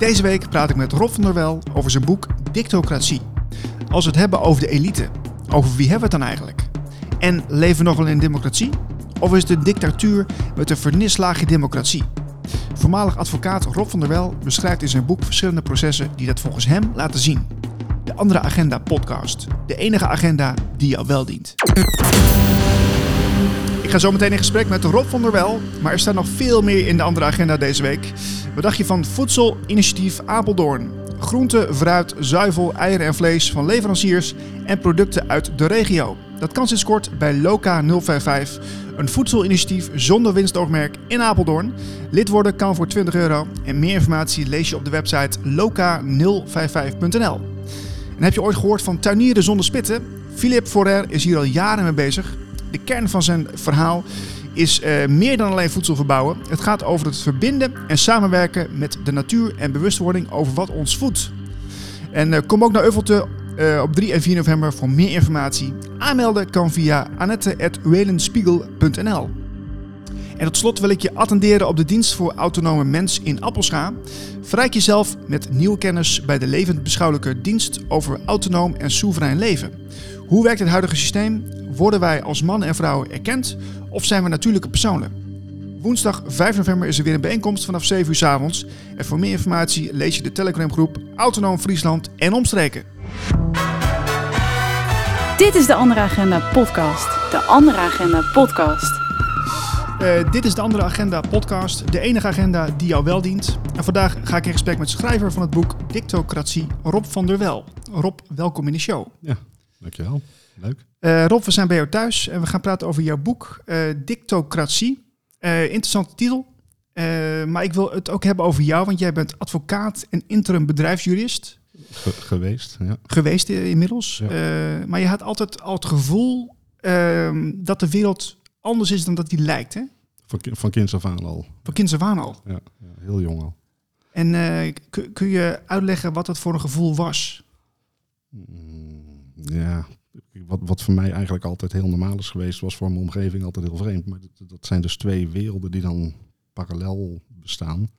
Deze week praat ik met Rob van der Wel over zijn boek Dictocratie. Als we het hebben over de elite, over wie hebben we het dan eigenlijk? En leven we nog wel in democratie? Of is het een dictatuur met een vernislaagje democratie? Voormalig advocaat Rob van der Wel beschrijft in zijn boek verschillende processen die dat volgens hem laten zien. De Andere Agenda podcast. De enige agenda die jou wel dient. Ik ga zo meteen in gesprek met Rob van der Wel, maar er staat nog veel meer in de andere agenda deze week. Wat dacht je van Voedselinitiatief Apeldoorn? Groente, fruit, zuivel, eieren en vlees van leveranciers en producten uit de regio. Dat kan sinds kort bij Loka 055, een voedselinitiatief zonder winstoogmerk in Apeldoorn. Lid worden kan voor 20 euro en meer informatie lees je op de website loka055.nl. En heb je ooit gehoord van tuinieren zonder spitten? Philip Forer is hier al jaren mee bezig. De kern van zijn verhaal is uh, meer dan alleen voedsel verbouwen. Het gaat over het verbinden en samenwerken met de natuur en bewustwording over wat ons voedt. En uh, kom ook naar Euvelte uh, op 3 en 4 november voor meer informatie. Aanmelden kan via annette.welenspiegel.nl En tot slot wil ik je attenderen op de dienst voor autonome mens in Appelscha. Verrijk jezelf met nieuwe kennis bij de levend beschouwelijke dienst over autonoom en soeverein leven. Hoe werkt het huidige systeem? Worden wij als mannen en vrouwen erkend of zijn we natuurlijke personen? Woensdag 5 november is er weer een bijeenkomst vanaf 7 uur s avonds. En voor meer informatie lees je de Telegramgroep Autonoom Friesland en omstreken. Dit is de Andere Agenda podcast. De Andere Agenda podcast. Uh, dit is de Andere Agenda podcast, de enige agenda die jou wel dient. En vandaag ga ik in gesprek met schrijver van het boek Dictocratie, Rob van der Wel. Rob, welkom in de show. Ja, dankjewel. Leuk. Uh, Rob, we zijn bij jou thuis en we gaan praten over jouw boek uh, Dictocratie. Interessante titel. maar ik wil het ook hebben over jou, want jij bent advocaat en interim bedrijfsjurist. Ge geweest, ja. Geweest inmiddels. Ja. maar je had altijd al het gevoel ehm, dat de wereld anders is dan dat die lijkt, hè? Van, van kinds af aan al. Van kinds af aan al? Ja, heel jong al. En kun je uitleggen wat dat voor een gevoel was? Mm, ja, wat, wat voor mij eigenlijk altijd heel normaal is geweest, was voor mijn omgeving altijd heel vreemd. Maar dat, dat zijn dus twee werelden die dan parallel bestaan.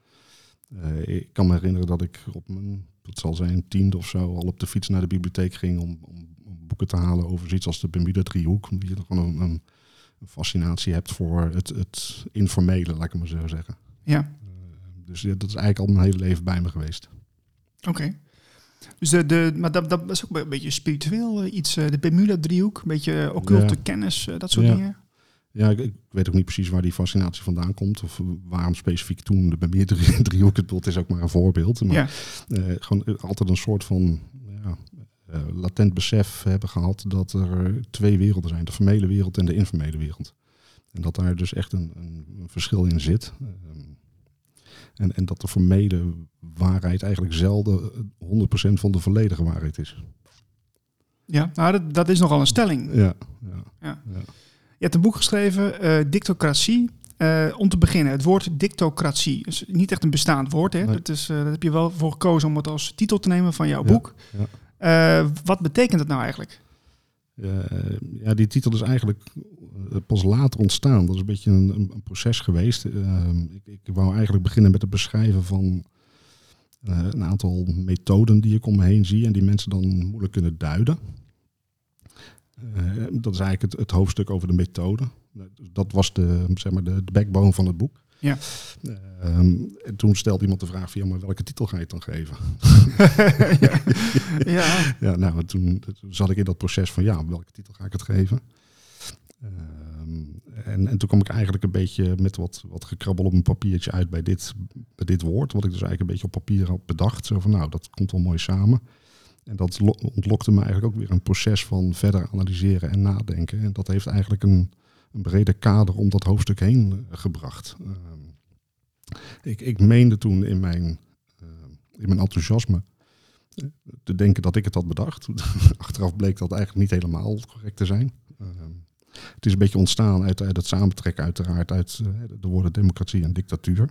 Uh, ik kan me herinneren dat ik op mijn, dat zal zijn, tiende of zo, al op de fiets naar de bibliotheek ging om, om, om boeken te halen over zoiets als de Bermuda-driehoek. Je gewoon een, een, een, fascinatie hebt voor het, het informele, laat ik maar zo zeggen. Ja. Uh, dus ja, dat is eigenlijk al mijn hele leven bij me geweest. Oké. Okay. Dus de, de, maar dat, dat is ook een beetje spiritueel uh, iets. Uh, de Bermuda-driehoek, een beetje occulte ja. kennis, dat soort ja. dingen. Ja, ik, ik, weet ook niet precies waar die fascinatie vandaan komt. Of waarom specifiek toen de Bermuda-driehoek. Het beeld is ook maar een voorbeeld. Maar ja. gewoon altijd een soort van ja, latent besef hebben gehad dat er twee werelden zijn. De formele wereld en de informele wereld. En dat daar dus echt een, een, verschil in zit. En, en dat de formele waarheid eigenlijk zelden 100% van de volledige waarheid is. Ja, nou, dat, dat is nogal een stelling. Ja, ja, ja. ja. Je hebt een boek geschreven, uh, Dictocratie. Uh, om te beginnen, het woord dictocratie is niet echt een bestaand woord. Hè? Nee. Dat, is, uh, daar heb je wel voor gekozen om het als titel te nemen van jouw boek. ja. Wat betekent het nou eigenlijk? Uh, ja, die titel is eigenlijk uh, pas later ontstaan. Dat is een beetje een, een proces geweest. Uh, ik, ik, wou eigenlijk beginnen met het beschrijven van eh, een aantal methoden die ik om me heen zie en die mensen dan moeilijk kunnen duiden. Eh, dat is eigenlijk het, het, hoofdstuk over de methode. Dat was de, zeg maar de, de backbone van het boek. Ja. Um, en toen stelde iemand de vraag van, ja, maar welke titel ga je het dan geven? ja. ja. ja, nou, toen, toen zat ik in dat proces van, ja, welke titel ga ik het geven? Um, en, en toen kwam ik eigenlijk een beetje met wat, wat gekrabbel op een papiertje uit bij dit, bij dit woord. Wat ik dus eigenlijk een beetje op papier had bedacht. Zo van, nou, dat komt wel mooi samen. En dat ontlokte me eigenlijk ook weer een proces van verder analyseren en nadenken. En dat heeft eigenlijk een, een breder kader om dat hoofdstuk heen uh, gebracht. Uh, ik, ik meende toen in mijn, uh, in mijn enthousiasme te denken dat ik het had bedacht. Achteraf bleek dat eigenlijk niet helemaal correct te zijn. Het is een beetje ontstaan uit, uit het samentrekken uiteraard uit de woorden democratie en dictatuur.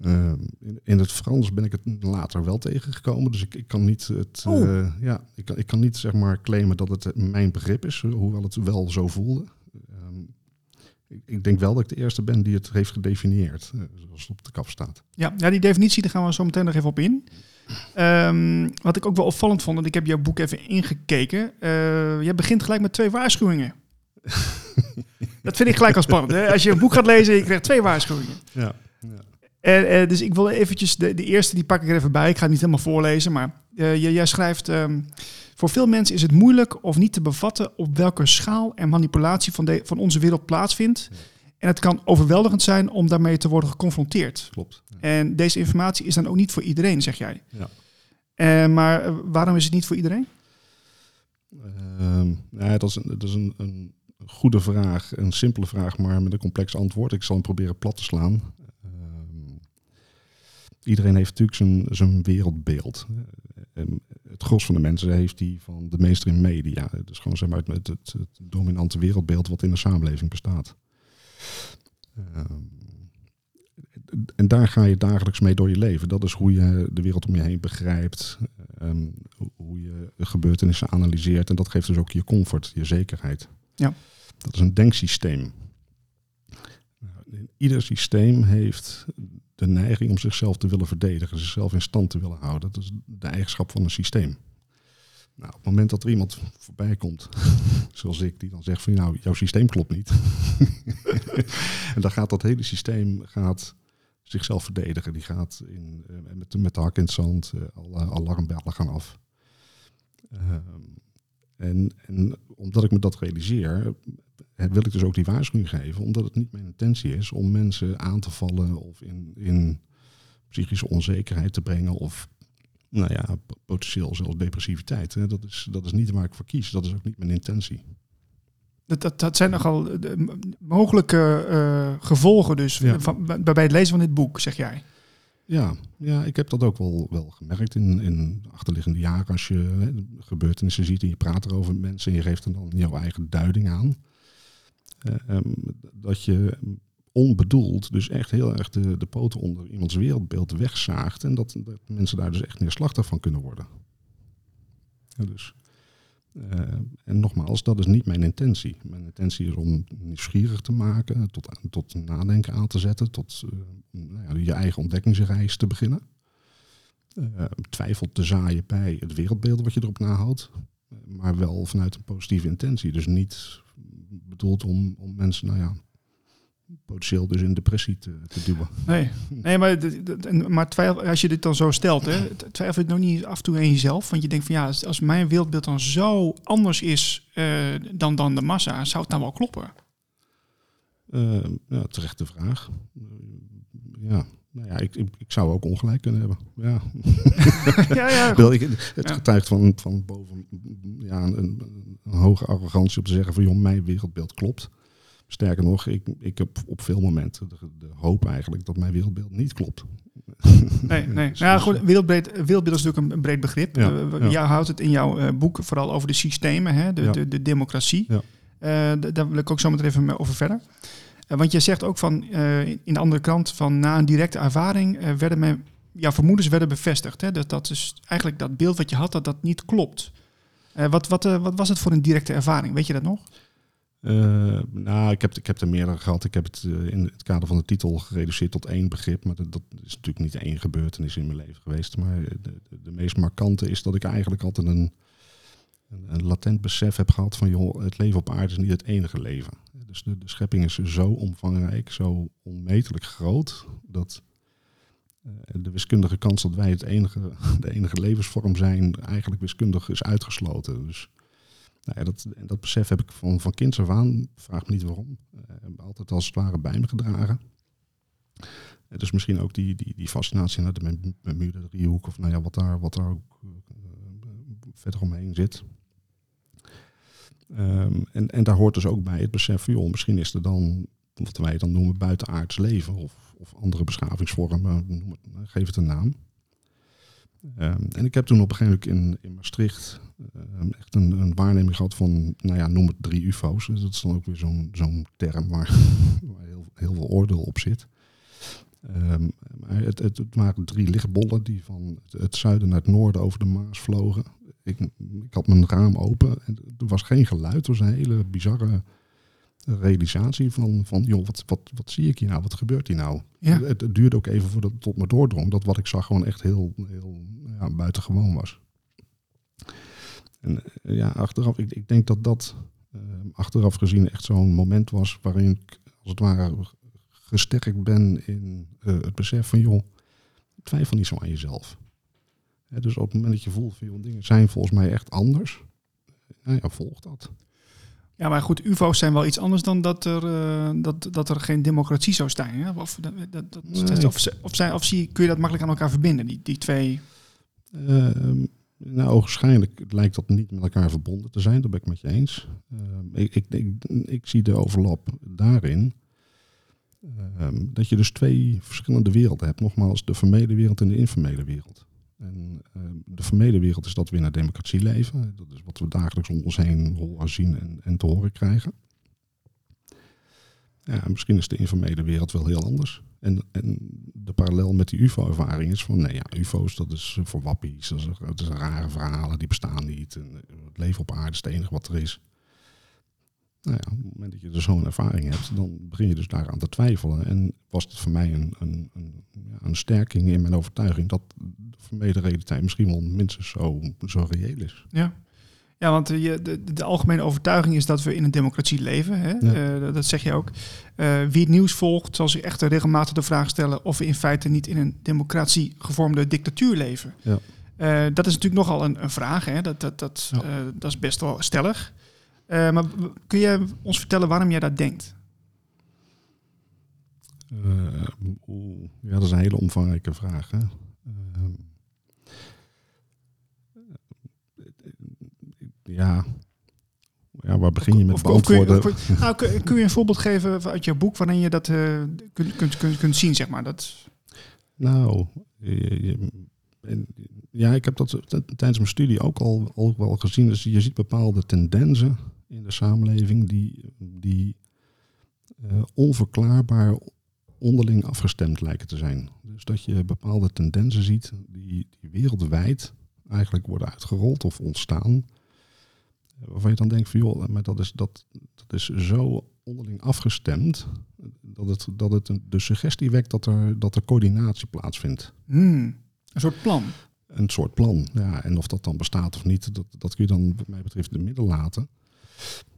Uh, in, in, het Frans ben ik het later wel tegengekomen, dus ik, ik kan niet het, oh. uh, ja, ik kan, ik kan niet zeg maar claimen dat het mijn begrip is, hoewel het wel zo voelde. Um, ik, ik denk wel dat ik de eerste ben die het heeft gedefinieerd, eh, zoals het op de kap staat. Ja, ja, die definitie, daar gaan we zo meteen nog even op in. Ehm, wat ik ook wel opvallend vond, en ik heb jouw boek even ingekeken. Je begint gelijk met twee waarschuwingen. dat vind ik gelijk al spannend. Hè? Als je een boek gaat lezen, je krijgt twee waarschuwingen. Ja. ja. En, uh, dus ik wil eventjes, de, de, eerste die pak ik er even bij. Ik ga het niet helemaal voorlezen, maar uh, jij schrijft... Um, voor veel mensen is het moeilijk of niet te bevatten op welke schaal en manipulatie van, de, van onze wereld plaatsvindt. Ja. En het kan overweldigend zijn om daarmee te worden geconfronteerd. Klopt. Ja. En deze informatie is dan ook niet voor iedereen, zeg jij. Ja. Uh, maar waarom is het niet voor iedereen? Uh, ja, dat is, een, dat is een, een, goede vraag, een simpele vraag, maar met een complex antwoord. Ik zal hem proberen plat te slaan. Iedereen heeft natuurlijk zijn, zijn wereldbeeld. het gros van de mensen heeft die van de mainstream media. Dus gewoon zeg maar het, het, het, het dominante wereldbeeld wat in de samenleving bestaat. Um, en daar ga je dagelijks mee door je leven. Dat is hoe je de wereld om je heen begrijpt. Um, hoe je gebeurtenissen analyseert. En dat geeft dus ook je comfort, je zekerheid. Ja. Dat is een denksysteem. Ieder systeem heeft de neiging om zichzelf te willen verdedigen, zichzelf in stand te willen houden. Dat is de eigenschap van een systeem. Nou, op het moment dat er iemand voorbij komt, zoals ik, die dan zegt van nou, jouw systeem klopt niet. en dan gaat dat hele systeem gaat zichzelf verdedigen. Die gaat in, uh, met, met de hak in het zand, uh, alle alarmbellen gaan af. Uh, en, en omdat ik me dat realiseer, wil ik dus ook die waarschuwing geven, omdat het niet mijn intentie is om mensen aan te vallen of in, in psychische onzekerheid te brengen of nou ja, potentieel zelfs depressiviteit. Hè. Dat, is, dat is niet waar ik voor kies. Dat is ook niet mijn intentie. Dat, dat, dat zijn nogal de mogelijke uh, gevolgen dus ja. van, bij het lezen van dit boek, zeg jij. Ja, ja ik heb dat ook wel, wel gemerkt in, in achterliggende jaren. Als je hè, gebeurtenissen ziet en je praat erover met mensen en je geeft er dan jouw eigen duiding aan. Uh, um, dat je onbedoeld dus echt heel erg de, poten onder iemands wereldbeeld wegzaagt. En dat, dat mensen daar dus echt neerslachtig van kunnen worden. Ja, dus... Uh, en nogmaals, dat is niet mijn intentie. Mijn intentie is om nieuwsgierig te maken, tot, tot nadenken aan te zetten, tot uh, nou ja, je eigen ontdekkingsreis te beginnen. Uh, twijfel te zaaien bij het wereldbeeld wat je erop nahoudt, maar wel vanuit een positieve intentie. Dus niet bedoeld om, om mensen, nou ja, potentieel dus in depressie te, te duwen. Nee, nee maar, maar twijfel, als je dit dan zo stelt, hè, twijfel je het nog niet af en toe in jezelf? Want je denkt van ja, als, mijn wereldbeeld dan zo anders is uh, dan, dan de massa, zou het dan wel kloppen? Uh, ja, terechte vraag. Uh, ja, nou ja, ik, ik, ik, zou ook ongelijk kunnen hebben. Ja, ja, ja Wel, ik, het getuigt van, van boven ja, een, een, hoge arrogantie om te zeggen van joh, mijn wereldbeeld klopt. Sterker nog, ik, ik heb op veel momenten de, de hoop eigenlijk dat mijn wereldbeeld niet klopt. Nee, nee. dus, ja, goed, wereldbeeld, wereldbeeld is natuurlijk een breed begrip. Ja, uh, ja. Jij houdt het in jouw uh, boek vooral over de systemen, hè, de, ja. de, de, democratie. Ja. Uh, daar wil ik ook zo meteen even over verder. Want je zegt ook van in de andere kant van na een directe ervaring werden mijn ja, vermoedens werden bevestigd. Hè, dat, dat is eigenlijk dat beeld wat je had, dat dat niet klopt. wat, wat, wat was het voor een directe ervaring? Weet je dat nog? Uh, nou, ik heb, ik heb er meerdere gehad. Ik heb het in het kader van de titel gereduceerd tot één begrip. Maar dat, dat, is natuurlijk niet één gebeurtenis in mijn leven geweest. Maar de, de, de meest markante is dat ik eigenlijk altijd een, een, een, latent besef heb gehad van... joh, het leven op aarde is niet het enige leven. Dus de, schepping is zo omvangrijk, zo onmetelijk groot... dat uh, de wiskundige kans dat wij het enige, de enige levensvorm zijn... eigenlijk wiskundig is uitgesloten. Dus... Nou ja, dat, dat besef heb ik van, van kinds af aan, vraag me niet waarom, uh, altijd als het ware bij me gedragen. Uh, dus misschien ook die, die, die fascinatie naar de Bermuda driehoek of nou ja, wat daar, wat daar ook verder omheen zit. Um, en, en daar hoort dus ook bij het besef van, misschien is er dan, wat wij dan noemen, buitenaards leven of, of andere beschavingsvormen, het, geef het een naam. Um, en ik heb toen op een gegeven moment in, in Maastricht um, echt een, een, waarneming gehad van, nou ja, noem het drie UFO's. Dus dat is dan ook weer zo'n zo'n term waar, waar heel, veel oordeel op zit. Maar het, het, het, waren drie lichtbollen die van het, het, zuiden naar het noorden over de Maas vlogen. Ik, ik had mijn raam open en er was geen geluid. Het was een hele bizarre realisatie van, van joh, wat, wat, wat zie ik hier nou? Wat gebeurt hier nou? Ja. Het, het duurde ook even voordat het tot me doordrong dat wat ik zag gewoon echt heel, heel ja, buitengewoon was. En eh, ja, achteraf, ik, ik denk dat dat eh, achteraf gezien echt zo'n moment was waarin ik als het ware gesterkt ben in eh, het besef van joh, twijfel niet zo aan jezelf. Dus op het moment dat je voelt van dingen zijn volgens mij echt anders, nou ja, volg dat. Ja, maar goed, UFO's zijn wel iets anders dan dat er, eh, dat, dat er geen democratie zou zijn. Hè? Of, dat, dat, Nee. of, of, zijn, of zie, kun je dat makkelijk aan elkaar verbinden, die, die twee? Ehm, nou, ogenschijnlijk lijkt dat niet met elkaar verbonden te zijn, dat ben ik met je eens. Ehm, ik, ik, ik, ik zie de overlap daarin. ehm, dat je dus twee verschillende werelden hebt. Nogmaals, de vermeden wereld en de informele wereld. En ehm, de vermeden wereld is dat we in een democratie leven. Dat is wat we dagelijks om ons heen horen, zien en, en te horen krijgen. Ja, misschien is de informele wereld wel heel anders. En, en de parallel met die UFO-ervaring is van, nee ja, UFO's dat is voor wappies, dat is, rare verhalen, die bestaan niet. Eh, het leven op aarde is het enige wat er is. Nou ja, op het moment dat je dus zo'n ervaring hebt, dan begin je dus daaraan te twijfelen. En was het voor mij een, een, een, een sterking in mijn overtuiging dat de vermeden realiteit misschien wel minstens zo, zo reëel is. Ja, ja want je, de, de algemene overtuiging is dat we in een democratie leven. Hè? Ja. Eh, dat- zeg je ook. Eh, wie het nieuws volgt, zal zich echt regelmatig de vraag stellen of we in feite niet in een democratie gevormde dictatuur leven. Ja. Eh, dat is natuurlijk nogal een, een vraag. Hè? Dat, dat, dat, Ja. dat is best wel stellig. Eh, maar kun je ons vertellen waarom jij dat denkt? Eh, ja, dat is een hele omvangrijke vraag. Hè? Ehm, ja. ja, waar begin je met Of- of kun je- nou, kun, kun je een voorbeeld geven uit je boek waarin je dat eh, kunt, kunt, kunt, kunt zien, zeg maar? Dat, Nou, je- je- en- ja, ik heb dat tijdens mijn studie ook al, al wel gezien. Dus je ziet bepaalde tendensen in de samenleving die, die eh, onverklaarbaar onderling afgestemd lijken te zijn. Dus dat je bepaalde tendensen ziet die, die wereldwijd eigenlijk worden uitgerold of ontstaan. Waarvan je dan denkt van joh, maar dat is, dat, dat is zo onderling afgestemd dat het, dat het de suggestie wekt dat er, dat er coördinatie plaatsvindt. hmm, een soort plan. Een soort plan. Ja, en of dat dan bestaat of niet, dat, dat kun je dan wat mij betreft in het midden laten.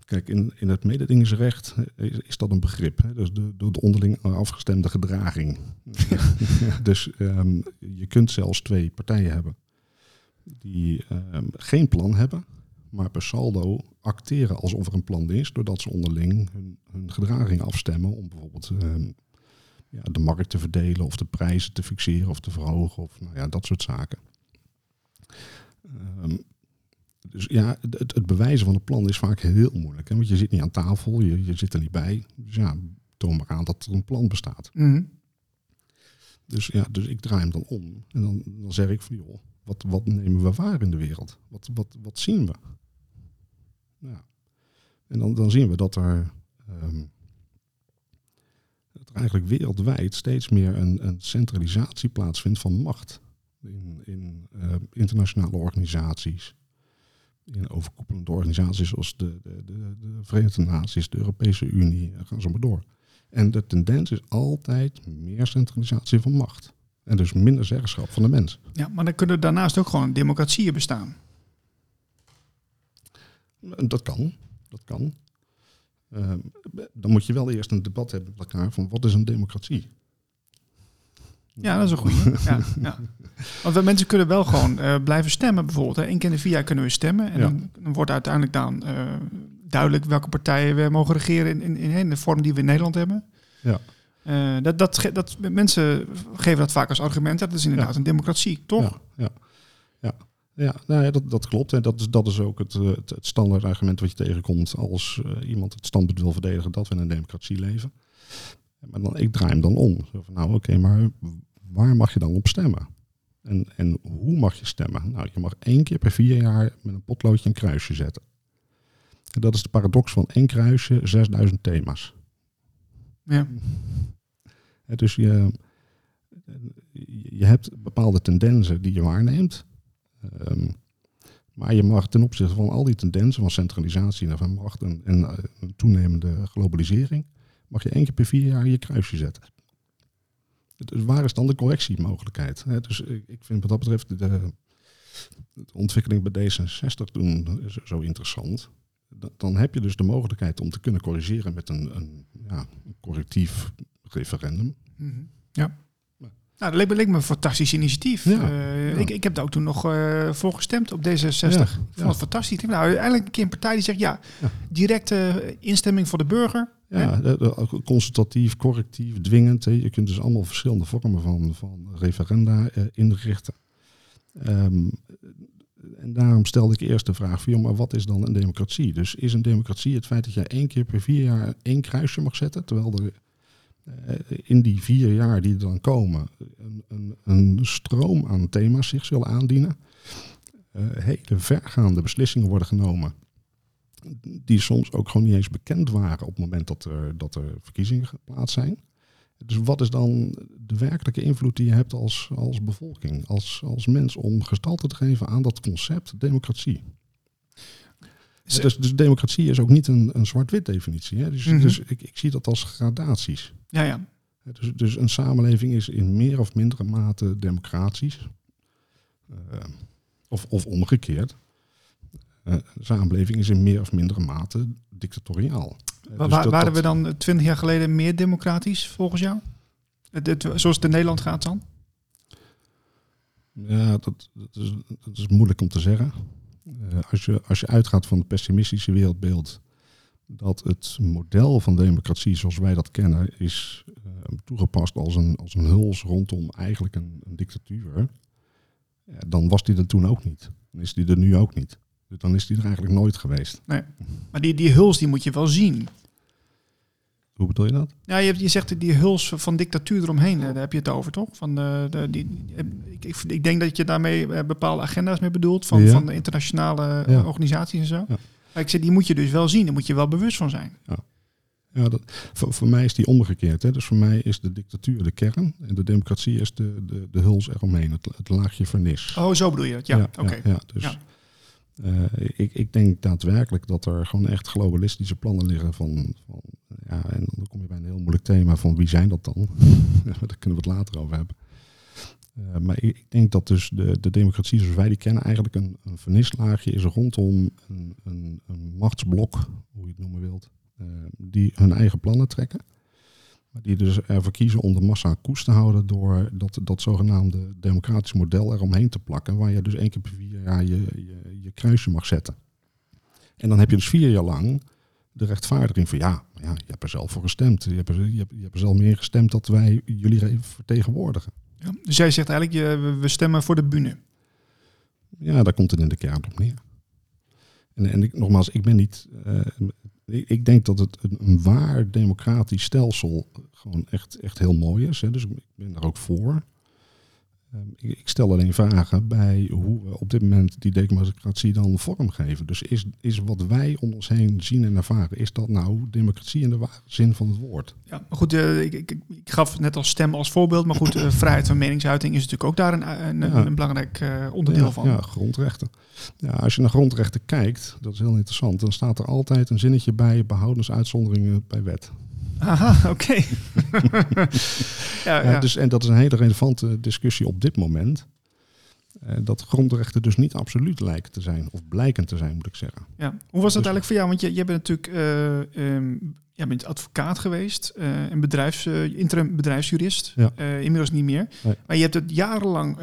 Kijk, in, in het mededingingsrecht eh, is, is dat een begrip. Hè? Dus de, de, de onderling afgestemde gedraging. dus ehm, je kunt zelfs twee partijen hebben die ehm, geen plan hebben, maar per saldo acteren alsof er een plan is, doordat ze onderling hun, hun gedraging afstemmen om bijvoorbeeld ehm, ja, de markt te verdelen of de prijzen te fixeren of te verhogen of nou ja, dat soort zaken. Ehm, dus ja, het, het bewijzen van een plan is vaak heel moeilijk. Hè? Want je zit niet aan tafel, je, je zit er niet bij. Dus ja, toon maar aan dat er een plan bestaat. Mhm. Dus ja, dus ik draai hem dan om. En dan, dan zeg ik van joh, wat, wat nemen we waar in de wereld? Wat, wat, wat zien we? Ja. En dan, dan zien we dat er, ehm, er eigenlijk wereldwijd steeds meer een, een centralisatie plaatsvindt van macht. In, in eh, internationale organisaties. In overkoepelende organisaties zoals de, de, de, de Verenigde Naties, de Europese Unie, en gaan zo maar door. En de tendens is altijd meer centralisatie van macht. En dus minder zeggenschap van de mens. Ja, maar dan kunnen daarnaast ook gewoon democratieën bestaan. Dat kan. Dat kan. Ehm, dan moet je wel eerst een debat hebben met elkaar van wat is een democratie? Ja, dat is een goede. ja, ja. Want mensen kunnen wel gewoon eh, blijven stemmen bijvoorbeeld. Eén keer in de vier jaar kunnen we stemmen. En Ja. dan, dan wordt uiteindelijk dan eh, duidelijk welke partijen we mogen regeren in, in, in, de vorm die we in Nederland hebben. Ja. Eh, dat, dat, dat, mensen geven dat vaak als argument. Dat is inderdaad Ja. een democratie, toch? Ja, ja, ja. nou ja dat, dat klopt. En dat is, dat is ook het, eh, het, het standaard argument wat je tegenkomt als eh, iemand het standpunt wil verdedigen dat we in een democratie leven. Maar dan, ik draai hem dan om. Zo van, nou oké, maar waar mag je dan op stemmen? En, en hoe mag je stemmen? Nou, je mag één keer per vier jaar met een potloodje een kruisje zetten. En dat is de paradox van één kruisje, 6000 thema's. Ja. Dus je, je hebt bepaalde tendensen die je waarneemt. Ehm, Maar je mag ten opzichte van al die tendensen van centralisatie en van macht en, uh, toenemende globalisering, mag je één keer per vier jaar je kruisje zetten. Dus waar is dan de correctiemogelijkheid? Dus ik vind wat dat betreft de, ontwikkeling bij D66 toen zo interessant. Dan heb je dus de mogelijkheid om te kunnen corrigeren met een, een, ja, een correctief referendum. Mm Ja. Nou, dat leek me, een fantastisch initiatief. Ja, uh, Ik, ik heb daar ook toen nog uh, voor gestemd op D66. Ja, ik vond het fantastisch. Nou, uiteindelijk een keer een partij die zegt, ja, directe instemming voor de burger. Ja, consultatief, correctief, dwingend. Hè. Je kunt dus allemaal verschillende vormen van, van referenda uh, inrichten. Um, en daarom stelde ik eerst de vraag van, maar wat is dan een democratie? Dus is een democratie het feit dat je één keer per vier jaar één kruisje mag zetten, terwijl er in die vier jaar die er dan komen een, een, een stroom aan thema's zich zullen aandienen, uh, hele vergaande beslissingen worden genomen die soms ook gewoon niet eens bekend waren op het moment dat er, dat er verkiezingen geplaatst zijn. Dus wat is dan de werkelijke invloed die je hebt als, als bevolking, als, als mens, om gestalte te geven aan dat concept democratie? Dus, dus democratie is ook niet een, een zwart-wit definitie. Hè? Dus, mm -hmm. dus ik, ik zie dat als gradaties. Ja, ja. Dus, dus een samenleving is in meer of mindere mate democratisch. Uh, of, of omgekeerd. Uh, een samenleving is in meer of mindere mate dictatoriaal. Wa dus dat, waren we dan twintig jaar geleden meer democratisch volgens jou? Het, het, zoals het in Nederland gaat dan? Ja, dat, dat, is, dat is moeilijk om te zeggen. Uh, als, je, als je uitgaat van het pessimistische wereldbeeld, dat het model van democratie zoals wij dat kennen is uh, toegepast als een, als een huls rondom eigenlijk een, een dictatuur, dan was die er toen ook niet. Dan is die er nu ook niet. Dus dan is die er eigenlijk nooit geweest. Nee. Maar die, die huls die moet je wel zien. Hoe bedoel je dat? Ja, je, je zegt die huls van dictatuur eromheen, daar heb je het over, toch? Van de, de, die, ik, ik, denk dat je daarmee bepaalde agenda's mee bedoelt van, ja. van de internationale ja. organisaties en zo. Ja. Maar ik zeg, die moet je dus wel zien, daar moet je wel bewust van zijn. Ja. Ja, dat, voor, voor mij is die omgekeerd. Hè. Dus voor mij is de dictatuur de kern en de democratie is de, de, de huls eromheen, het, het laagje vernis. Oh, zo bedoel je dat? Ja, ja oké. Ja, dus uh, ik, ik, denk daadwerkelijk dat er gewoon echt globalistische plannen liggen van, van ja, en dan kom je bij een heel moeilijk thema van wie zijn dat dan? Daar kunnen we het later over hebben. Uh, maar ik, ik, denk dat dus de, de democratie zoals wij die kennen eigenlijk een, een vernislaagje is rondom een, een, een machtsblok, hoe je het noemen wilt, uh, die hun eigen plannen trekken. Maar die dus ervoor kiezen om de massa koest te houden door dat, dat zogenaamde democratisch model eromheen te plakken. Waar je dus één keer per vier jaar je, je, je kruisje mag zetten. En dan heb je dus vier jaar lang de rechtvaardiging van ja, ja, je hebt er zelf voor gestemd. Je hebt er, je hebt, je hebt er zelf meer gestemd dat wij jullie vertegenwoordigen. Ja, dus jij zegt eigenlijk, je, we stemmen voor de bühne. Ja, daar komt het in de kern op neer. En, en ik, nogmaals, ik ben niet. Uh, ik, ik, denk dat het een, een, waar democratisch stelsel gewoon echt, echt heel mooi is. Hè. Dus ik ben daar ook voor. Um, ik, ik, stel alleen vragen bij hoe we op dit moment die democratie dan vormgeven. Dus is, is wat wij om ons heen zien en ervaren, is dat nou democratie in de ware zin van het woord? Ja, maar goed, uh, ik, ik, ik, gaf net als stem als voorbeeld, maar goed, uh, vrijheid van meningsuiting is natuurlijk ook daar een, een, ja. een belangrijk uh, onderdeel ja, van. Ja, grondrechten. Ja, als je naar grondrechten kijkt, dat is heel interessant, dan staat er altijd een zinnetje bij behoudens bij wet. Aha, oké. ja, ja. Dus, en dat is een hele relevante discussie op dit moment. Uh, dat grondrechten dus niet absoluut lijken te zijn, of blijken te zijn, moet ik zeggen. Ja. Hoe was dat dus, eigenlijk voor jou? Want je, je bent natuurlijk uh, um, jij bent advocaat geweest, uh, een bedrijfs, interim bedrijfsjurist, ja. inmiddels niet meer. Nee. Maar je hebt het jarenlang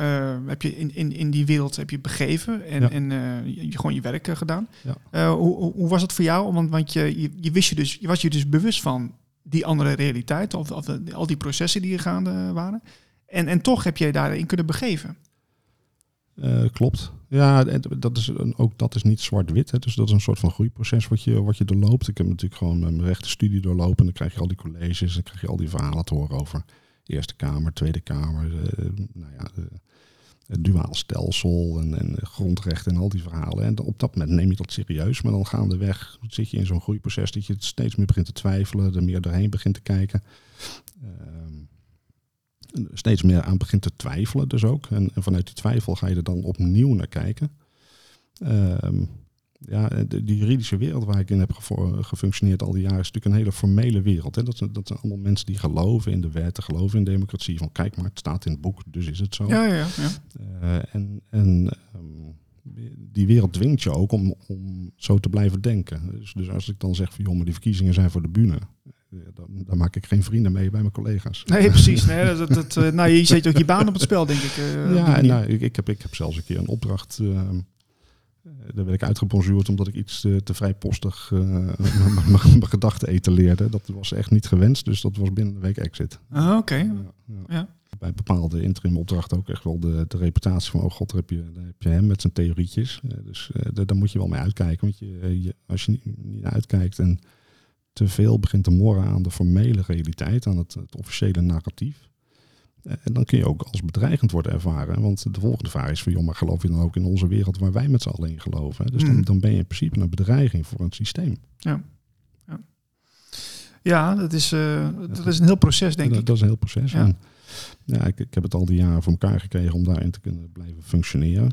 heb je in, in, in die wereld heb je begeven en, ja. en je, gewoon je werk gedaan. Ja. hoe, hoe was het voor jou? Want, want je, je, je, wist je, dus, je was je dus bewust van die andere realiteit, of, of al die processen die er gaande waren. En, en toch heb je daarin kunnen begeven. Uh, klopt. Ja, dat is een, ook dat is niet zwart-wit. Dus dat is een soort van groeiproces wat je, wat je doorloopt. Ik heb natuurlijk gewoon mijn rechtenstudie doorlopen. En dan krijg je al die colleges. En dan krijg je al die verhalen te horen over Eerste Kamer, Tweede Kamer. Uh, nou ja, het duaal stelsel en, en grondrechten en al die verhalen. En op dat moment neem je dat serieus, maar dan gaandeweg zit je in zo'n groeiproces dat je steeds meer begint te twijfelen, er meer doorheen begint te kijken. Uh, steeds meer aan begint te twijfelen dus ook. En, en, vanuit die twijfel ga je er dan opnieuw naar kijken. Ehm, ja, de, die juridische wereld waar ik in heb gevo- gefunctioneerd al die jaren is natuurlijk een hele formele wereld. Hè. Dat, zijn, dat zijn allemaal mensen die geloven in de wetten, geloven in democratie. Van kijk maar, het staat in het boek, dus is het zo. Ja, ja, ja. Eh, en en ehm, die wereld dwingt je ook om, om zo te blijven denken. Dus, dus als ik dan zeg van joh, maar die verkiezingen zijn voor de bühne. eh, Dan, dan maak ik geen vrienden mee bij mijn collega's. Nee, precies. Nee, dat, dat, eh, nou, je zet ook je baan op het spel, denk ik. eh, ja, en nou, ik, ik, heb, ik heb zelfs een keer een opdracht. ehm, eh, daar werd ik uitgebonjourd omdat ik iets te, te vrijpostig eh, mijn- gedachten etaleerde. Dat was echt niet gewenst, dus dat was binnen een week exit. Ah, Oké. Ja, ja. Ja. Bij bepaalde interim opdrachten ook echt wel de, de reputatie van, oh god, daar heb je, daar heb je hem met zijn theorietjes. Eh, dus eh, daar, moet je wel mee uitkijken. Want je, eh, je, als je niet, uitkijkt en te veel begint te morren aan de formele realiteit, aan het, het officiële narratief. Eh, En dan kun je ook als bedreigend worden ervaren. Want de volgende vraag is van, joh, maar geloof je dan ook in onze wereld waar wij met z'n allen in geloven? Dus dan, Mm. dan ben je in principe een bedreiging voor het systeem. Ja, dat is, eh, dat is een heel proces, denk dat, ik. dat is een heel proces. Ja. En, ja, ik, ik heb het al die jaren voor elkaar gekregen om daarin te kunnen blijven functioneren.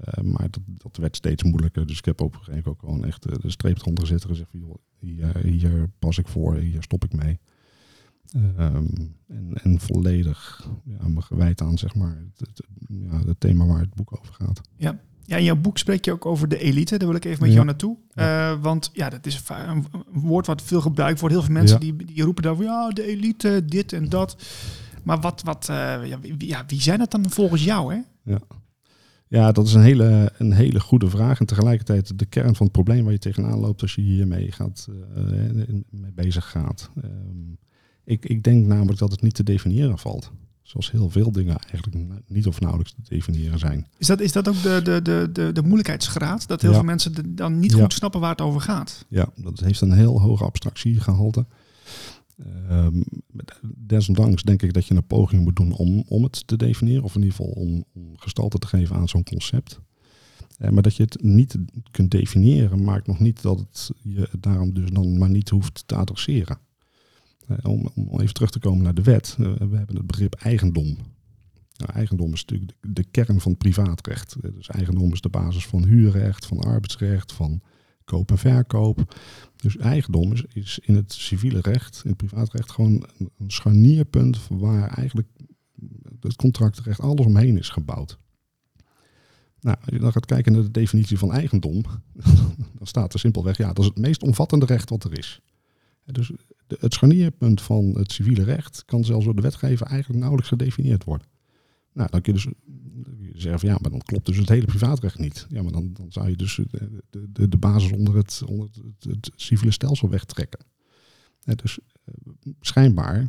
Eh, maar dat, dat werd steeds moeilijker. Dus ik heb op een gegeven moment ook gewoon echt de streep eronder gezet en gezegd van, joh, hier, hier pas ik voor, hier stop ik mee. Ehm, en, en volledig ja, me gewijd aan zeg maar, het, het, ja, het thema waar het boek over gaat. Ja, in jouw boek spreek je ook over de elite. Daar wil ik even met Ja. jou naartoe. Eh, want ja, dat is een, woord wat veel gebruikt wordt. Heel veel mensen Ja. die, die roepen daarover, ja, de elite, dit en dat. Maar wat, wat, eh, ja, wie, ja, wie zijn dat dan volgens jou, hè? Ja, dat is een hele, een hele goede vraag. En tegelijkertijd de kern van het probleem waar je tegenaan loopt als je hiermee gaat, eh, mee bezig gaat. Ehm, ik, ik denk namelijk dat het niet te definiëren valt. Zoals heel veel dingen eigenlijk niet of nauwelijks te definiëren zijn. Is dat, is dat ook de, de, de, de, de moeilijkheidsgraad? Dat heel Ja. veel mensen dan niet Ja. goed snappen waar het over gaat? Ja, dat heeft een heel hoge abstractiegehalte. Ehm, desondanks denk ik dat je een poging moet doen om, om het te definiëren. Of in ieder geval om, om gestalte te geven aan zo'n concept. Eh, maar dat je het niet kunt definiëren, maakt nog niet dat het je het daarom dus dan maar niet hoeft te adresseren. Eh, om, even terug te komen naar de wet. Eh, we hebben het begrip eigendom. Nou, eigendom is natuurlijk de, kern van het privaatrecht. Eh, dus eigendom is de basis van huurrecht, van arbeidsrecht, van koop en verkoop. Dus eigendom is, is in het civiele recht, in het privaatrecht, gewoon een scharnierpunt waar eigenlijk het contractrecht alles omheen is gebouwd. Nou, als je dan gaat kijken naar de definitie van eigendom, dan staat er simpelweg, ja, dat is het meest omvattende recht wat er is. Dus het scharnierpunt van het civiele recht kan zelfs door de wetgever eigenlijk nauwelijks gedefinieerd worden. Nou, dan kun je dus zeggen van ja, maar dan klopt dus het hele privaatrecht niet. Ja, maar dan, dan zou je dus de, de, de, basis onder het, onder het, civiele stelsel wegtrekken. Dus eh, schijnbaar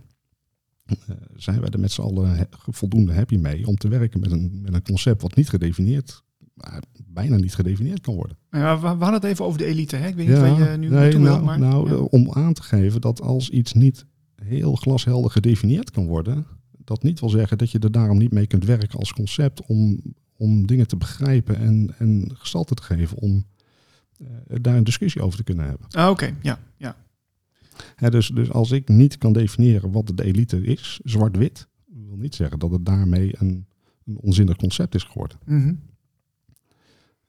eh, zijn wij er met z'n allen voldoende happy mee om te werken met een, met een concept wat niet gedefinieerd, bijna niet gedefinieerd kan worden. Ja, we, hadden het even over de elite, hè? Ik weet niet waar je nu nee, wil, nou, maar... nou, ja. om aan te geven dat als iets niet heel glashelder gedefinieerd kan worden, dat niet wil zeggen dat je er daarom niet mee kunt werken als concept om, om dingen te begrijpen en, en gestalte te geven om eh, daar een discussie over te kunnen hebben. Ah, Oké, ja, ja. Hè, dus, dus als ik niet kan definiëren wat de elite is, zwart-wit, wil niet zeggen dat het daarmee een, een onzinnig concept is geworden. Mhm.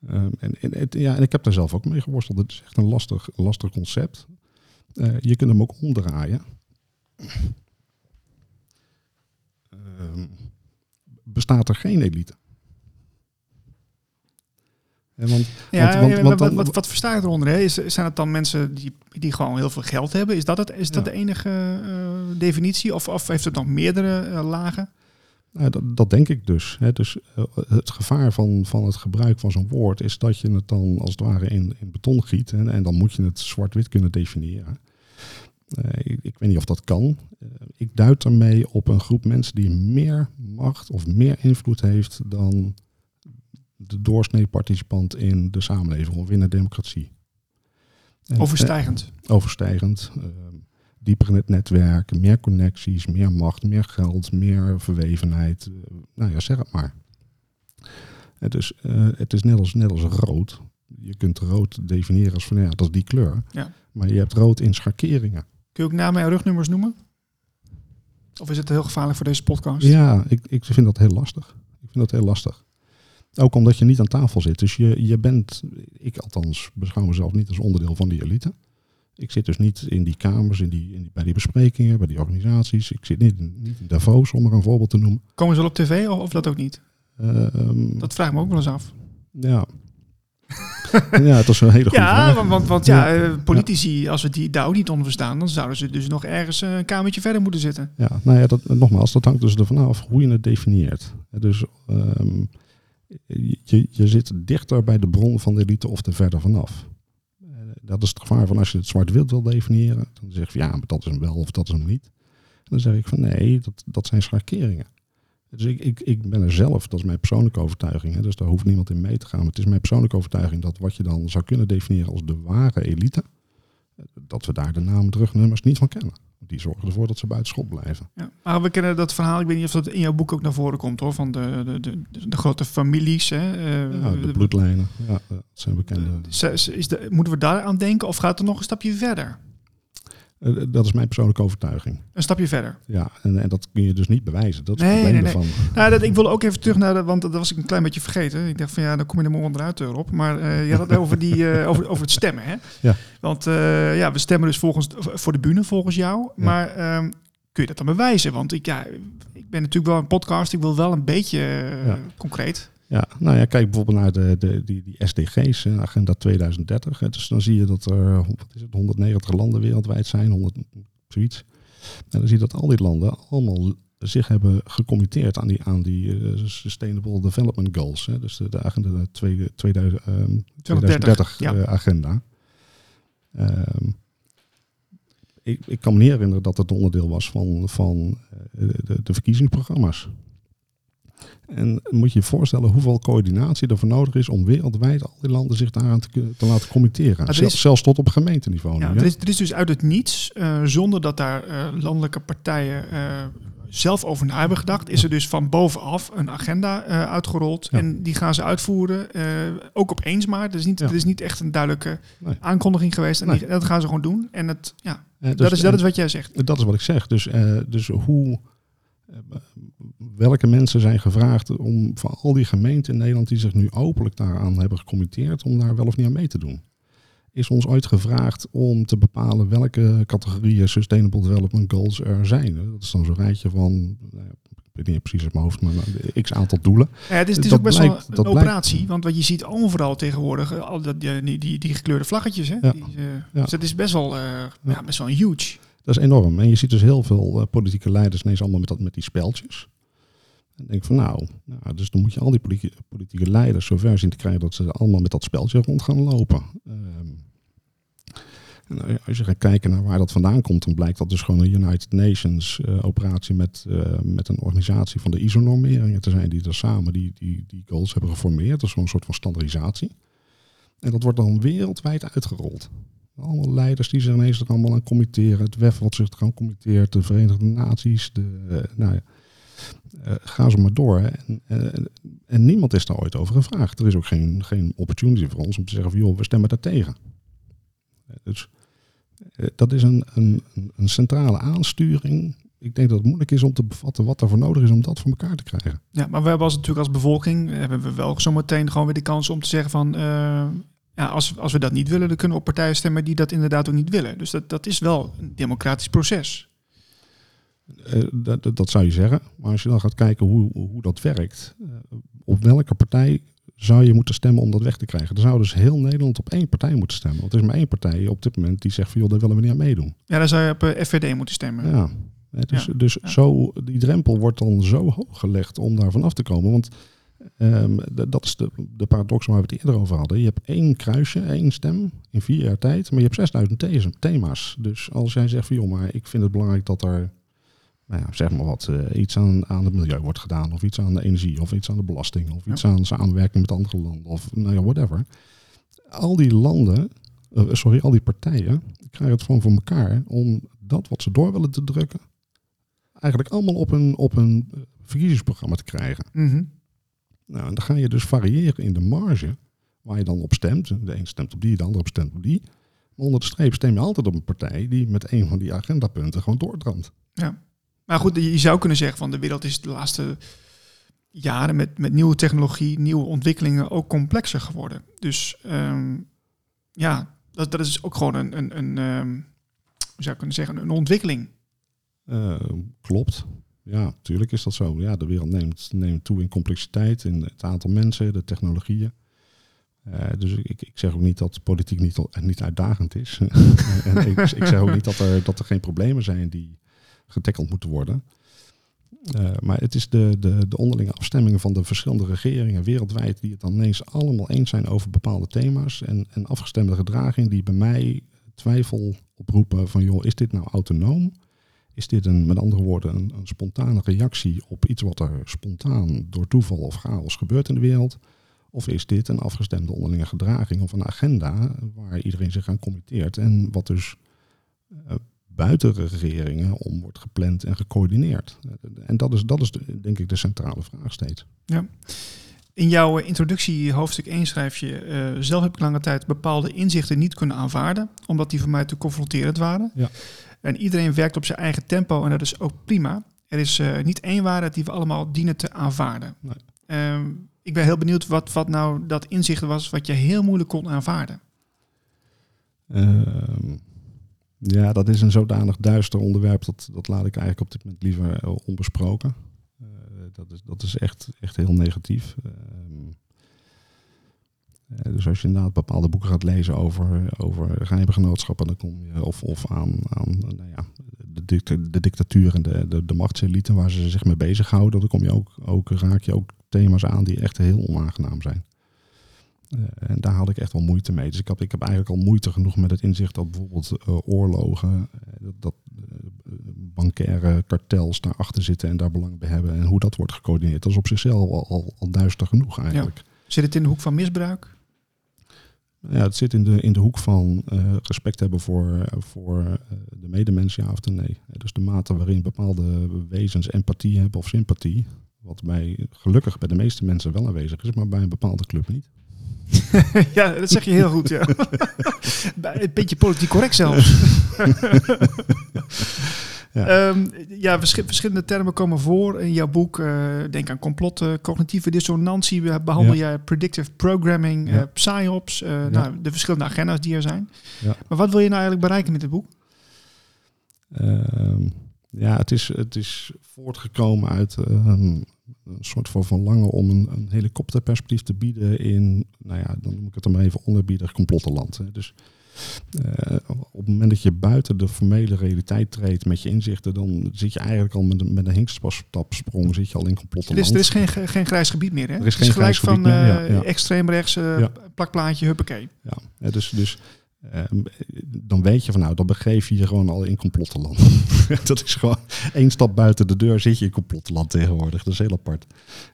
Ehm, en, en, het- ja, en ik heb daar zelf ook mee geworsteld. Het is echt een lastig, lastig concept. Eh, je kunt hem ook omdraaien. Ehm, bestaat er geen elite? Want, Ja, Want- want- ja, want wat, wat, wat versta je eronder? Hè? Is, zijn het dan mensen die, die gewoon heel veel geld hebben? Is dat, het, is dat Ja. de enige eh, definitie? Of, of heeft het nog meerdere eh, lagen? Nou, dat, dat denk ik dus. Hè. dus eh, het gevaar van, van het gebruik van zo'n woord is dat je het dan als het ware in, in beton giet. Hè, en dan moet je het zwart-wit kunnen definiëren. Eh, ik, ik weet niet of dat kan. Eh, ik duid ermee op een groep mensen die meer macht of meer invloed heeft dan de doorsnee participant in de samenleving of in de democratie. En- Overstijgend. overstijgend. Dieper in het netwerk, meer connecties, meer macht, meer geld, meer verwevenheid. eh, nou ja, zeg het maar. Het is, eh, het is net, als, net als rood. Je kunt rood definiëren als van ja, dat is die kleur. Ja. Maar je hebt rood in schakeringen. Kun je ook namen en rugnummers noemen? Of is het heel gevaarlijk voor deze podcast? Ja, ik, ik vind dat heel lastig. Ik vind dat heel lastig. Ook omdat je niet aan tafel zit. Dus je, je bent, ik althans beschouw mezelf niet als onderdeel van die elite. Ik zit dus niet in die kamers, in die, in die, bij die besprekingen, bij die organisaties. Ik zit niet, in- niet in Davos, om er een voorbeeld te noemen. Komen ze wel op tv of, of dat ook niet? Ehm, Dat vraag ik me ook wel eens af. Ja. ja, dat is een hele goede Ja, vraag. want, want, want ja, eh, politici, als we die daar ook niet onder verstaan, dan zouden ze dus nog ergens eh, een kamertje verder moeten zitten. Ja, nou ja, dat, nogmaals, dat hangt dus ervan af hoe je het definieert. Dus ehm, je, je zit dichter bij de bron van de elite of er verder vanaf. Dat is het gevaar van als je het zwart-wit wil definiëren. Dan zeg je ja, maar dat is hem wel of dat is hem niet. En dan zeg ik van nee, dat, dat zijn schakeringen. Dus ik, ik, ik ben er zelf, dat is mijn persoonlijke overtuiging. Hè, dus daar hoeft niemand in mee te gaan. Maar het is mijn persoonlijke overtuiging dat wat je dan zou kunnen definiëren als de ware elite, dat we daar de namen, terugnummers niet van kennen. Die zorgen ervoor dat ze buiten schot blijven. Ja. Maar we kennen dat verhaal, ik weet niet of dat in jouw boek ook naar voren komt hoor, van de, de, de, de grote families. Hè. eh, Ja, de bloedlijnen, ja, dat zijn bekende. Is- is- is de- moeten we daar aan denken of gaat het nog een stapje verder? Eh, Dat is mijn persoonlijke overtuiging. Een stapje verder. Ja, en, en dat kun je dus niet bewijzen. Dat is Nee, het probleem nee, nee. ervan. Nou, dat, ik wil ook even terug naar de, want dat was ik een klein beetje vergeten. Ik dacht van ja, dan kom je er maar onderuit erop. Maar eh, je had het over, die, eh, over, over het stemmen, hè? Ja. Want eh, ja, we stemmen dus volgens, voor de bühne volgens jou. Ja. Maar ehm, kun je dat dan bewijzen? Want ik, ja, ik ben natuurlijk wel een podcast. Ik wil wel een beetje eh, Ja. concreet. Ja, nou ja, kijk bijvoorbeeld naar de, de, die, die SDG's, Agenda 2030. hè. Dus dan zie je dat er wat is het, 190 landen wereldwijd zijn, 100, zoiets. En dan zie je dat al die landen allemaal zich hebben gecommitteerd aan die, aan die eh, Sustainable Development Goals. Hè. Dus de, de agenda de twee- 2000, ehm, 2030 ja. eh, agenda. Ehm, ik, ik kan me niet herinneren dat het onderdeel was van, van eh, de, de verkiezingsprogramma's. En moet je je voorstellen hoeveel coördinatie er voor nodig is om wereldwijd al die landen zich daaraan te, te laten committeren. er is- Zelfs tot op gemeenteniveau. Ja, nu, er, is, er is dus uit het niets, eh, zonder dat daar eh, landelijke partijen eh, zelf over na hebben gedacht, is er dus van bovenaf een agenda uitgerold. Ja. En die gaan ze uitvoeren, ook opeens maar. Er is niet, is niet echt een duidelijke Nee. aankondiging geweest. En Nee. die- dat gaan ze gewoon doen. En het, ja, Eh, dus- dat, is, dat is wat jij zegt. Dat is wat ik zeg. Dus, dus hoe, welke mensen zijn gevraagd om van al die gemeenten in Nederland die zich nu openlijk daaraan hebben gecommitteerd, om daar wel of niet aan mee te doen? Is ons ooit gevraagd om te bepalen welke categorieën Sustainable Development Goals er zijn? Dat is dan zo'n rijtje van, nou ik weet niet precies uit mijn hoofd, maar nou, x aantal doelen. Ja, het is, het is dat ook best blijkt- wel een blijkt- operatie. Want wat je ziet overal tegenwoordig, eh, al dat, die, die, gekleurde vlaggetjes. Hè? Ja. Die, eh, Ja. Dus dat is best wel, eh, ja. best wel huge. Dat is enorm. En je ziet dus heel veel eh, politieke leiders ineens allemaal met, dat, met die speltjes. En denk van nou, nou, dus dan moet je al die politieke, politieke leiders zover zien te krijgen dat ze allemaal met dat speltje rond gaan lopen. Ehm, en als je gaat kijken naar waar dat vandaan komt, dan blijkt dat dus gewoon een United Nations eh, operatie met, eh, met een organisatie van de ISO-normeringen te zijn die er samen die, die, die goals hebben geformeerd. Dat is zo'n soort van standaardisatie. En dat wordt dan wereldwijd uitgerold. Allemaal leiders die zich ineens er allemaal aan committeren. Het WEF wat zich eraan committeert. De Verenigde Naties. De, eh, nou ja, eh, ga zo maar door. En, en, en niemand is daar ooit over gevraagd. Er is ook geen, geen opportunity voor ons om te zeggen van joh, we stemmen daar tegen. Eh, Dus eh, dat is een, een, een- centrale aansturing. Ik denk dat het moeilijk is om te bevatten wat er voor nodig is om dat voor elkaar te krijgen. Ja, maar we hebben als natuurlijk als bevolking eh, hebben we wel zometeen gewoon weer de kans om te zeggen van eh, ja, als, als we dat niet willen, dan kunnen we op partijen stemmen die dat inderdaad ook niet willen. Dus dat, dat is wel een democratisch proces. Eh, dat, dat- zou je zeggen. Maar als je dan gaat kijken hoe, hoe dat werkt, eh, op welke partij zou je moeten stemmen om dat weg te krijgen? Dan zou dus heel Nederland op één partij moeten stemmen. Want er is maar één partij op dit moment die zegt van joh, daar willen we niet aan meedoen. Ja, dan zou je op eh, FVD moeten stemmen. Ja. Dus, Ja. dus Ja. Zo, die drempel wordt dan zo hoog gelegd om daar vanaf te komen. Want d- dat is de, de paradox waar we het eerder over hadden. Je hebt één kruisje, één stem in vier jaar tijd, maar je hebt 6000 the- thema's. Dus als jij zegt van joh, maar ik vind het belangrijk dat er nou ja, zeg maar wat, eh, iets aan, aan het milieu wordt gedaan, of iets aan de energie, of iets aan de belasting, of iets aan samenwerking met andere landen, of nou ja, whatever. Al die landen, eh, sorry, al die partijen krijgen het gewoon voor elkaar om dat wat ze door willen te drukken, eigenlijk allemaal op een, op een eh, verkiezingsprogramma te krijgen. Mhm. Nou, en dan ga je dus variëren in de marge waar je dan op stemt. De een stemt op die, de ander op stemt op die. Maar onder de streep stem je altijd op een partij die met een van die agendapunten gewoon doordramt. Ja. Maar goed, je zou kunnen zeggen van de wereld is de laatste jaren met, met nieuwe technologie, nieuwe ontwikkelingen ook complexer geworden. Dus ehm, ja, dat, dat is ook gewoon een, een, een ehm, hoe zou ik kunnen zeggen, een ontwikkeling. Uh, klopt. Ja, natuurlijk is dat zo. Ja, de wereld neemt, neemt toe in complexiteit, in het aantal mensen, de technologieën. Uh, dus ik, ik zeg ook niet dat politiek niet, niet uitdagend is. en ik, ik, zeg ook niet dat er, dat er geen problemen zijn die getackeld moeten worden. Uh, maar het is de, de, de onderlinge afstemmingen van de verschillende regeringen wereldwijd die het dan ineens allemaal eens zijn over bepaalde thema's en, en afgestemde gedraging die bij mij twijfel oproepen van joh, is dit nou autonoom? Is dit een, met andere woorden, een, een, spontane reactie op iets wat er spontaan door toeval of chaos gebeurt in de wereld? Of is dit een afgestemde onderlinge gedraging of een agenda waar iedereen zich aan committeert en wat dus uh, buiten regeringen om wordt gepland en gecoördineerd? En dat is, dat is de, denk ik de centrale vraag steeds. Ja. In jouw introductie, hoofdstuk 1, schrijf je... Uh, zelf heb ik lange tijd bepaalde inzichten niet kunnen aanvaarden... omdat die voor mij te confronterend waren. Ja. En iedereen werkt op zijn eigen tempo en dat is ook prima. Er is uh, niet één waarheid die we allemaal dienen te aanvaarden. Nee. Uh, ik ben heel benieuwd wat, wat nou dat inzicht was... wat je heel moeilijk kon aanvaarden. Ehm, ja, dat is een zodanig duister onderwerp... dat, dat laat ik eigenlijk op dit moment liever eh, onbesproken dat is, dat is echt, echt heel negatief. Ehm, dus als je inderdaad bepaalde boeken gaat lezen over, over dan kom je of, of aan, aan nou ja, de, de dictatuur en de, de, de machtselite waar ze zich mee bezighouden, dan kom je ook, ook, raak je ook thema's aan die echt heel onaangenaam zijn. Uh, en daar had ik echt wel moeite mee. Dus ik, had, ik heb eigenlijk al moeite genoeg met het inzicht dat bijvoorbeeld uh, oorlogen, uh, dat, dat bankaire kartels daarachter zitten en daar belang bij hebben. En hoe dat wordt gecoördineerd. Dat is op zichzelf al, al, al duister genoeg eigenlijk. Zit het in de hoek van misbruik? Ja, het zit in de, in de hoek van uh, respect hebben voor, voor uh, de medemens, ja of nee. Dus de mate waarin bepaalde wezens empathie hebben of sympathie. Wat bij, gelukkig bij de meeste mensen wel aanwezig is, maar bij een bepaalde club niet. ja, dat zeg je heel goed, ja. een beetje politiek correct zelfs. Ja, um, ja verschillende termen komen voor in jouw boek. Uh, denk aan complotten, cognitieve dissonantie. Behandel ja. je predictive programming, ja. uh, psyops. Uh, nou, de verschillende agenda's die er zijn. Maar wat wil je nou eigenlijk bereiken met dit boek? Ehm, ja, het is, het is voortgekomen uit um, een soort van verlangen om een, een, helikopterperspectief te bieden in, nou ja, dan noem ik het er maar even onerbiedig complottenland. Hè. Dus uh, op het moment dat je buiten de formele realiteit treedt met je inzichten, dan zit je eigenlijk al met, met een hinkstapsprong zit je al in complottenland. Dus er is geen, geen grijs gebied meer, hè? Er is geen gelijk grijs van gebied meer, uh, ja. extreem rechts, uh, Ja. plakplaatje, huppakee. Ja, ja, dus, dus ehm, dan weet je van nou, dan begeef je je gewoon al in complottenland. dat is gewoon één stap buiten de deur zit je in complottenland tegenwoordig. Dat is heel apart.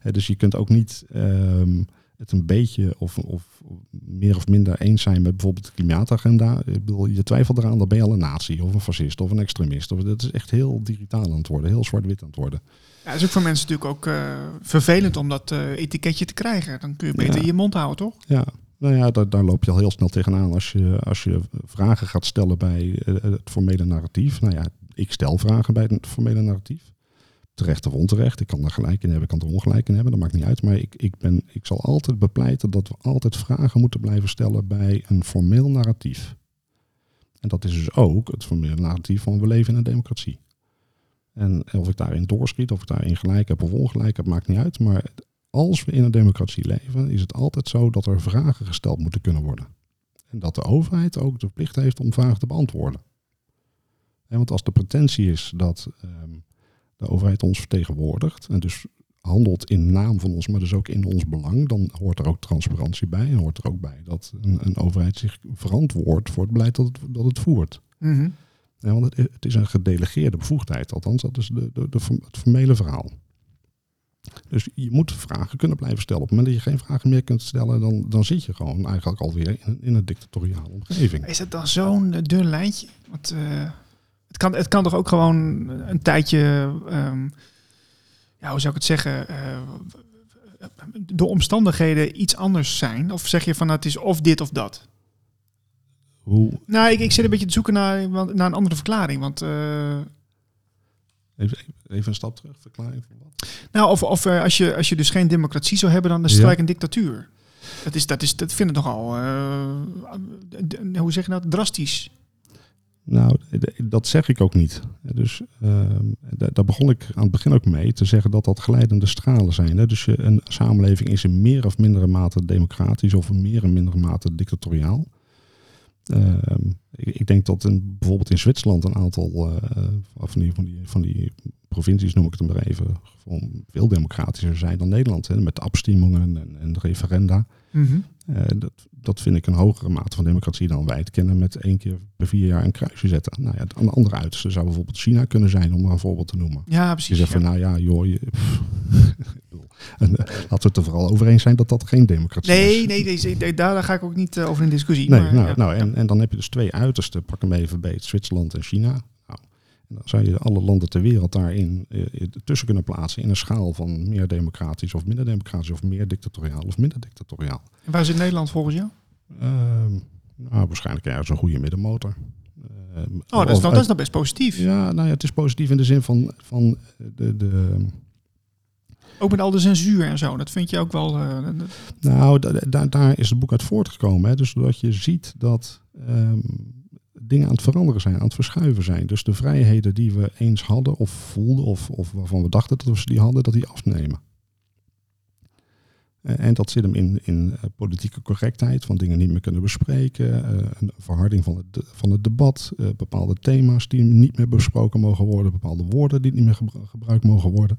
Eh, dus je kunt ook niet ehm, het een beetje of, of meer of minder eens zijn met bijvoorbeeld de klimaatagenda. Ik bedoel, je twijfelt eraan, dan ben je al een nazi of een fascist of een extremist. Of, dat is echt heel digitaal aan het worden, heel zwart-wit aan het worden. Ja, dat is ook voor mensen natuurlijk ook uh, vervelend om dat uh, etiketje te krijgen. Dan kun je beter Ja. je mond houden, toch? Ja, nou ja, daar, daar loop je al heel snel tegenaan als je, als je vragen gaat stellen bij eh, het formele narratief. Nou ja, ik stel vragen bij het formele narratief. Terecht of onterecht. Ik kan daar gelijk in hebben, ik kan er ongelijk in hebben. Dat maakt niet uit. Maar ik, ik, ben, ik zal altijd bepleiten dat we altijd vragen moeten blijven stellen bij een formeel narratief. En dat is dus ook het formele narratief van we leven in een democratie. En of ik daarin doorschiet, of ik daarin gelijk heb of ongelijk heb, maakt niet uit. Maar als we in een democratie leven, is het altijd zo dat er vragen gesteld moeten kunnen worden. En dat de overheid ook de plicht heeft om vragen te beantwoorden. En want als de pretentie is dat ehm, de overheid ons vertegenwoordigt en dus handelt in naam van ons, maar dus ook in ons belang, dan hoort er ook transparantie bij en hoort er ook bij dat een, een overheid zich verantwoordt voor het beleid dat het, dat het voert. Mhm. Ja, want het, het is een gedelegeerde bevoegdheid, althans dat is de, de, de, het formele verhaal. Dus je moet vragen kunnen blijven stellen. Op het moment dat je geen vragen meer kunt stellen, dan, dan zit je gewoon eigenlijk alweer in, in een dictatoriale omgeving. Is het dan zo'n eh, dun lijntje? Want eh, het, kan, het kan toch ook gewoon een tijdje, ehm, ja, hoe zou ik het zeggen, eh, de omstandigheden iets anders zijn? Of zeg je van nou, het is of dit of dat? Hoe, Nou, ik, ik zit een beetje te zoeken naar, naar een andere verklaring. Want eh, Even, even een stap terug, verklaring van wat? Nou, of, of eh, als, je, als je dus geen democratie zou hebben, dan is het Ja. een dictatuur. Dat, is, dat, is, dat vind ik nogal, d- hoe zeg je dat, drastisch. Nou, dat zeg ik ook niet. Dus ehm, da- daar begon ik aan het begin ook mee te zeggen dat dat glijdende stralen zijn. Hè? Dus een samenleving is in meer of mindere mate democratisch of in meer of mindere mate dictatoriaal. Ehm, ik, ik denk dat in, bijvoorbeeld in Zwitserland een aantal eh, van, die, van, die, van die provincies, noem ik het maar even, gewoon veel democratischer zijn dan Nederland. Hè? Met afstemmingen en, en referenda. Eh, dat, dat vind ik een hogere mate van democratie dan wij het kennen met één keer per vier jaar een kruisje zetten. Nou ja, de andere uiterste zou bijvoorbeeld China kunnen zijn, om maar een voorbeeld te noemen. Ja, Je precies. zegt van, nou ja, joh, je, pff. En, eh, laten we het er vooral over eens zijn dat dat geen democratie Nee, is. nee, nee, nee, daar ga ik ook niet eh, over in discussie. Nee, maar, nou, ja. nou en, en dan heb je dus twee uitersten. Pak hem even beet, Zwitserland en China. Nou, en dan zou je alle landen ter wereld daarin eh, tussen kunnen plaatsen in een schaal van meer democratisch of minder democratisch of meer dictatoriaal of minder dictatoriaal. En waar zit Nederland volgens jou? Ehm, nou, waarschijnlijk ergens een goede middenmotor. Ehm, Oh, dat is, nou, dat is nou best positief. Ja, nou ja, het is positief in de zin van, van de, de, Ook met al de censuur en zo. Dat vind je ook wel... eh, dat- Nou, da- da- daar is het boek uit voortgekomen. Hè? Dus doordat je ziet dat ehm, dingen aan het veranderen zijn, aan het verschuiven zijn. Dus de vrijheden die we eens hadden of voelden of, of waarvan we dachten dat we ze die hadden, dat die afnemen. En dat zit hem in, in eh, politieke correctheid, van dingen niet meer kunnen bespreken, eh, een verharding van het, van het debat, bepaalde thema's die niet meer besproken mogen worden, bepaalde woorden die niet meer gebru- gebruikt mogen worden.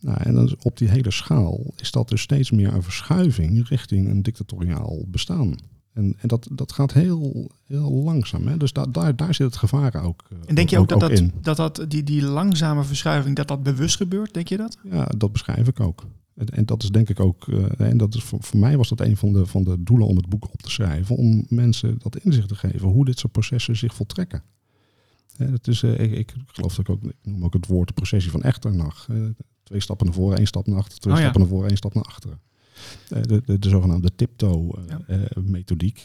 Nou, en is op die hele schaal is dat dus steeds meer een verschuiving richting een dictatoriaal bestaan. En, en dat, dat gaat heel, heel langzaam. Hè? Dus da, daar, daar zit het gevaar ook, eh, En denk je ook dat, dat, in. dat, dat die, die langzame verschuiving, dat dat bewust gebeurt? Denk je dat? Ja, dat beschrijf ik ook. En, en dat is denk ik ook, eh, en dat is voor, voor mij was dat een van de, van de doelen om het boek op te schrijven, om mensen dat inzicht te geven hoe dit soort processen zich voltrekken. Dat is, eh, ik, ik geloof dat ik ook, ik noem ook het woord de processie van Echternach. Eh, twee stappen naar voren, één stap naar achteren, twee Oh ja. stappen naar voren, één stap naar achteren. Eh, de, de, de zogenaamde tiptoe eh,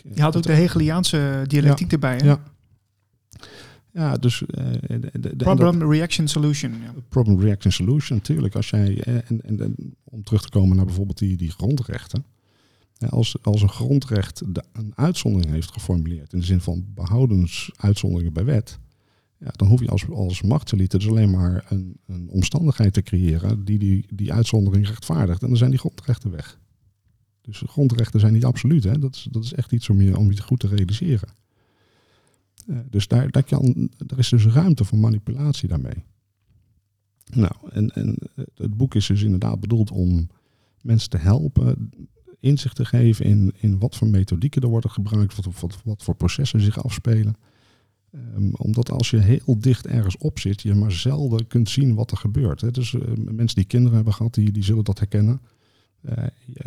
Ja. Je had ook de Hegeliaanse dialectiek erbij. Hè? Ja. Ja, dus eh, de, dat- Problem, reaction, solution. Ja. problem reaction solution natuurlijk. Als jij, eh, en, en, en om terug te komen naar bijvoorbeeld die, die grondrechten. Als, als een grondrecht de, een uitzondering heeft geformuleerd, in de zin van behoudens uitzonderingen bij wet, ja, dan hoef je als, als machtselite dus alleen maar een, een omstandigheid te creëren die, die die uitzondering rechtvaardigt. En dan zijn die grondrechten weg. Dus grondrechten zijn niet absoluut. Hè? Dat, is, dat is echt iets om je, om je goed te realiseren. Eh, dus daar, daar, kan, er is dus ruimte voor manipulatie daarmee. Nou, en, en het boek is dus inderdaad bedoeld om mensen te helpen, inzicht te geven in, in wat voor methodieken er worden gebruikt, wat, wat, wat voor processen zich afspelen. Ehm, omdat als je heel dicht ergens op zit, je maar zelden kunt zien wat er gebeurt. Hè. Dus eh, mensen die kinderen hebben gehad, die, die zullen dat herkennen. Eh,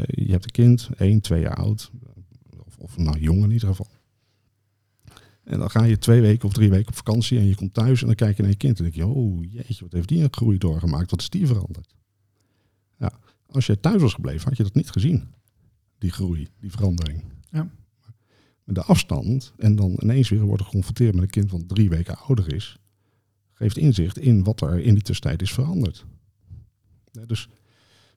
je, hebt een kind, één, twee jaar oud, of, of nou jong in ieder geval. En dan ga je twee weken of drie weken op vakantie en je komt thuis en dan kijk je naar je kind en denk je, oh jeetje, wat heeft die een groei doorgemaakt, wat is die veranderd? Ja, als je thuis was gebleven, had je dat niet gezien, die groei, die verandering. Ja. De afstand en dan ineens weer worden geconfronteerd met een kind van drie weken ouder is, geeft inzicht in wat er in die tussentijd is veranderd. Dus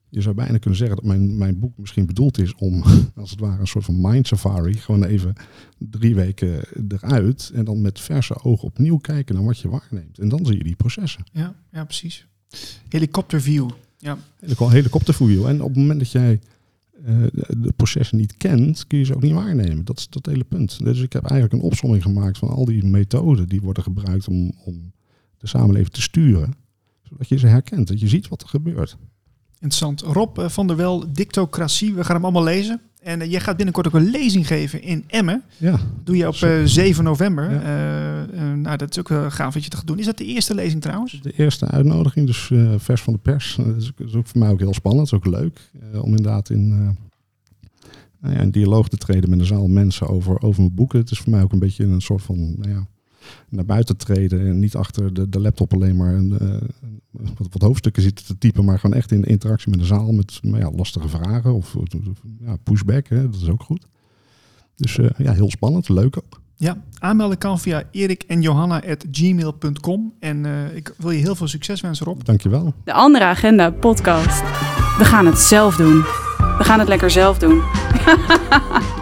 je zou bijna kunnen zeggen dat mijn, mijn boek misschien bedoeld is om, als het ware, een soort van mind safari, gewoon even drie weken eruit en dan met verse ogen opnieuw kijken naar wat je waarneemt. En dan zie je die processen. Ja, ja, precies. Helikopterview. Ja. Helikopterview. En op het moment dat jij eh, de processen niet kent, kun je ze ook niet waarnemen. Dat is dat hele punt. Dus ik heb eigenlijk een opsomming gemaakt van al die methoden die worden gebruikt om, om de samenleving te sturen. Zodat je ze herkent, dat je ziet wat er gebeurt. Interessant. Rob eh, van der Wel, Dictocratie. We gaan hem allemaal lezen. En eh, jij gaat binnenkort ook een lezing geven in Emmen. Ja, Doe je op Super. eh, 7 november. Ja. Eh, nou, dat is ook gaaf wat je te gaan doen. Is dat de eerste lezing trouwens? de eerste uitnodiging, dus vers van de pers. Dat is, ook- dat is ook voor mij ook heel spannend, dat is ook leuk. om inderdaad in, nou ja, in dialoog te treden met een zaal mensen over, over mijn boeken. Het is voor mij ook een beetje een soort van, nou ja, naar buiten treden. En niet achter de, de laptop alleen maar een, eh, wat, wat hoofdstukken zitten te typen. Maar gewoon echt in interactie met de zaal met nou ja, lastige vragen. Of, of, ja, pushback, hè, dat is ook goed. Dus eh, ja, heel spannend, leuk ook. Ja, aanmelden kan via erikenjohanna.gmail.com. En uh, ik wil je heel veel succes wensen, Rob. Dankjewel. De Andere Agenda podcast. We gaan het zelf doen. We gaan het lekker zelf doen.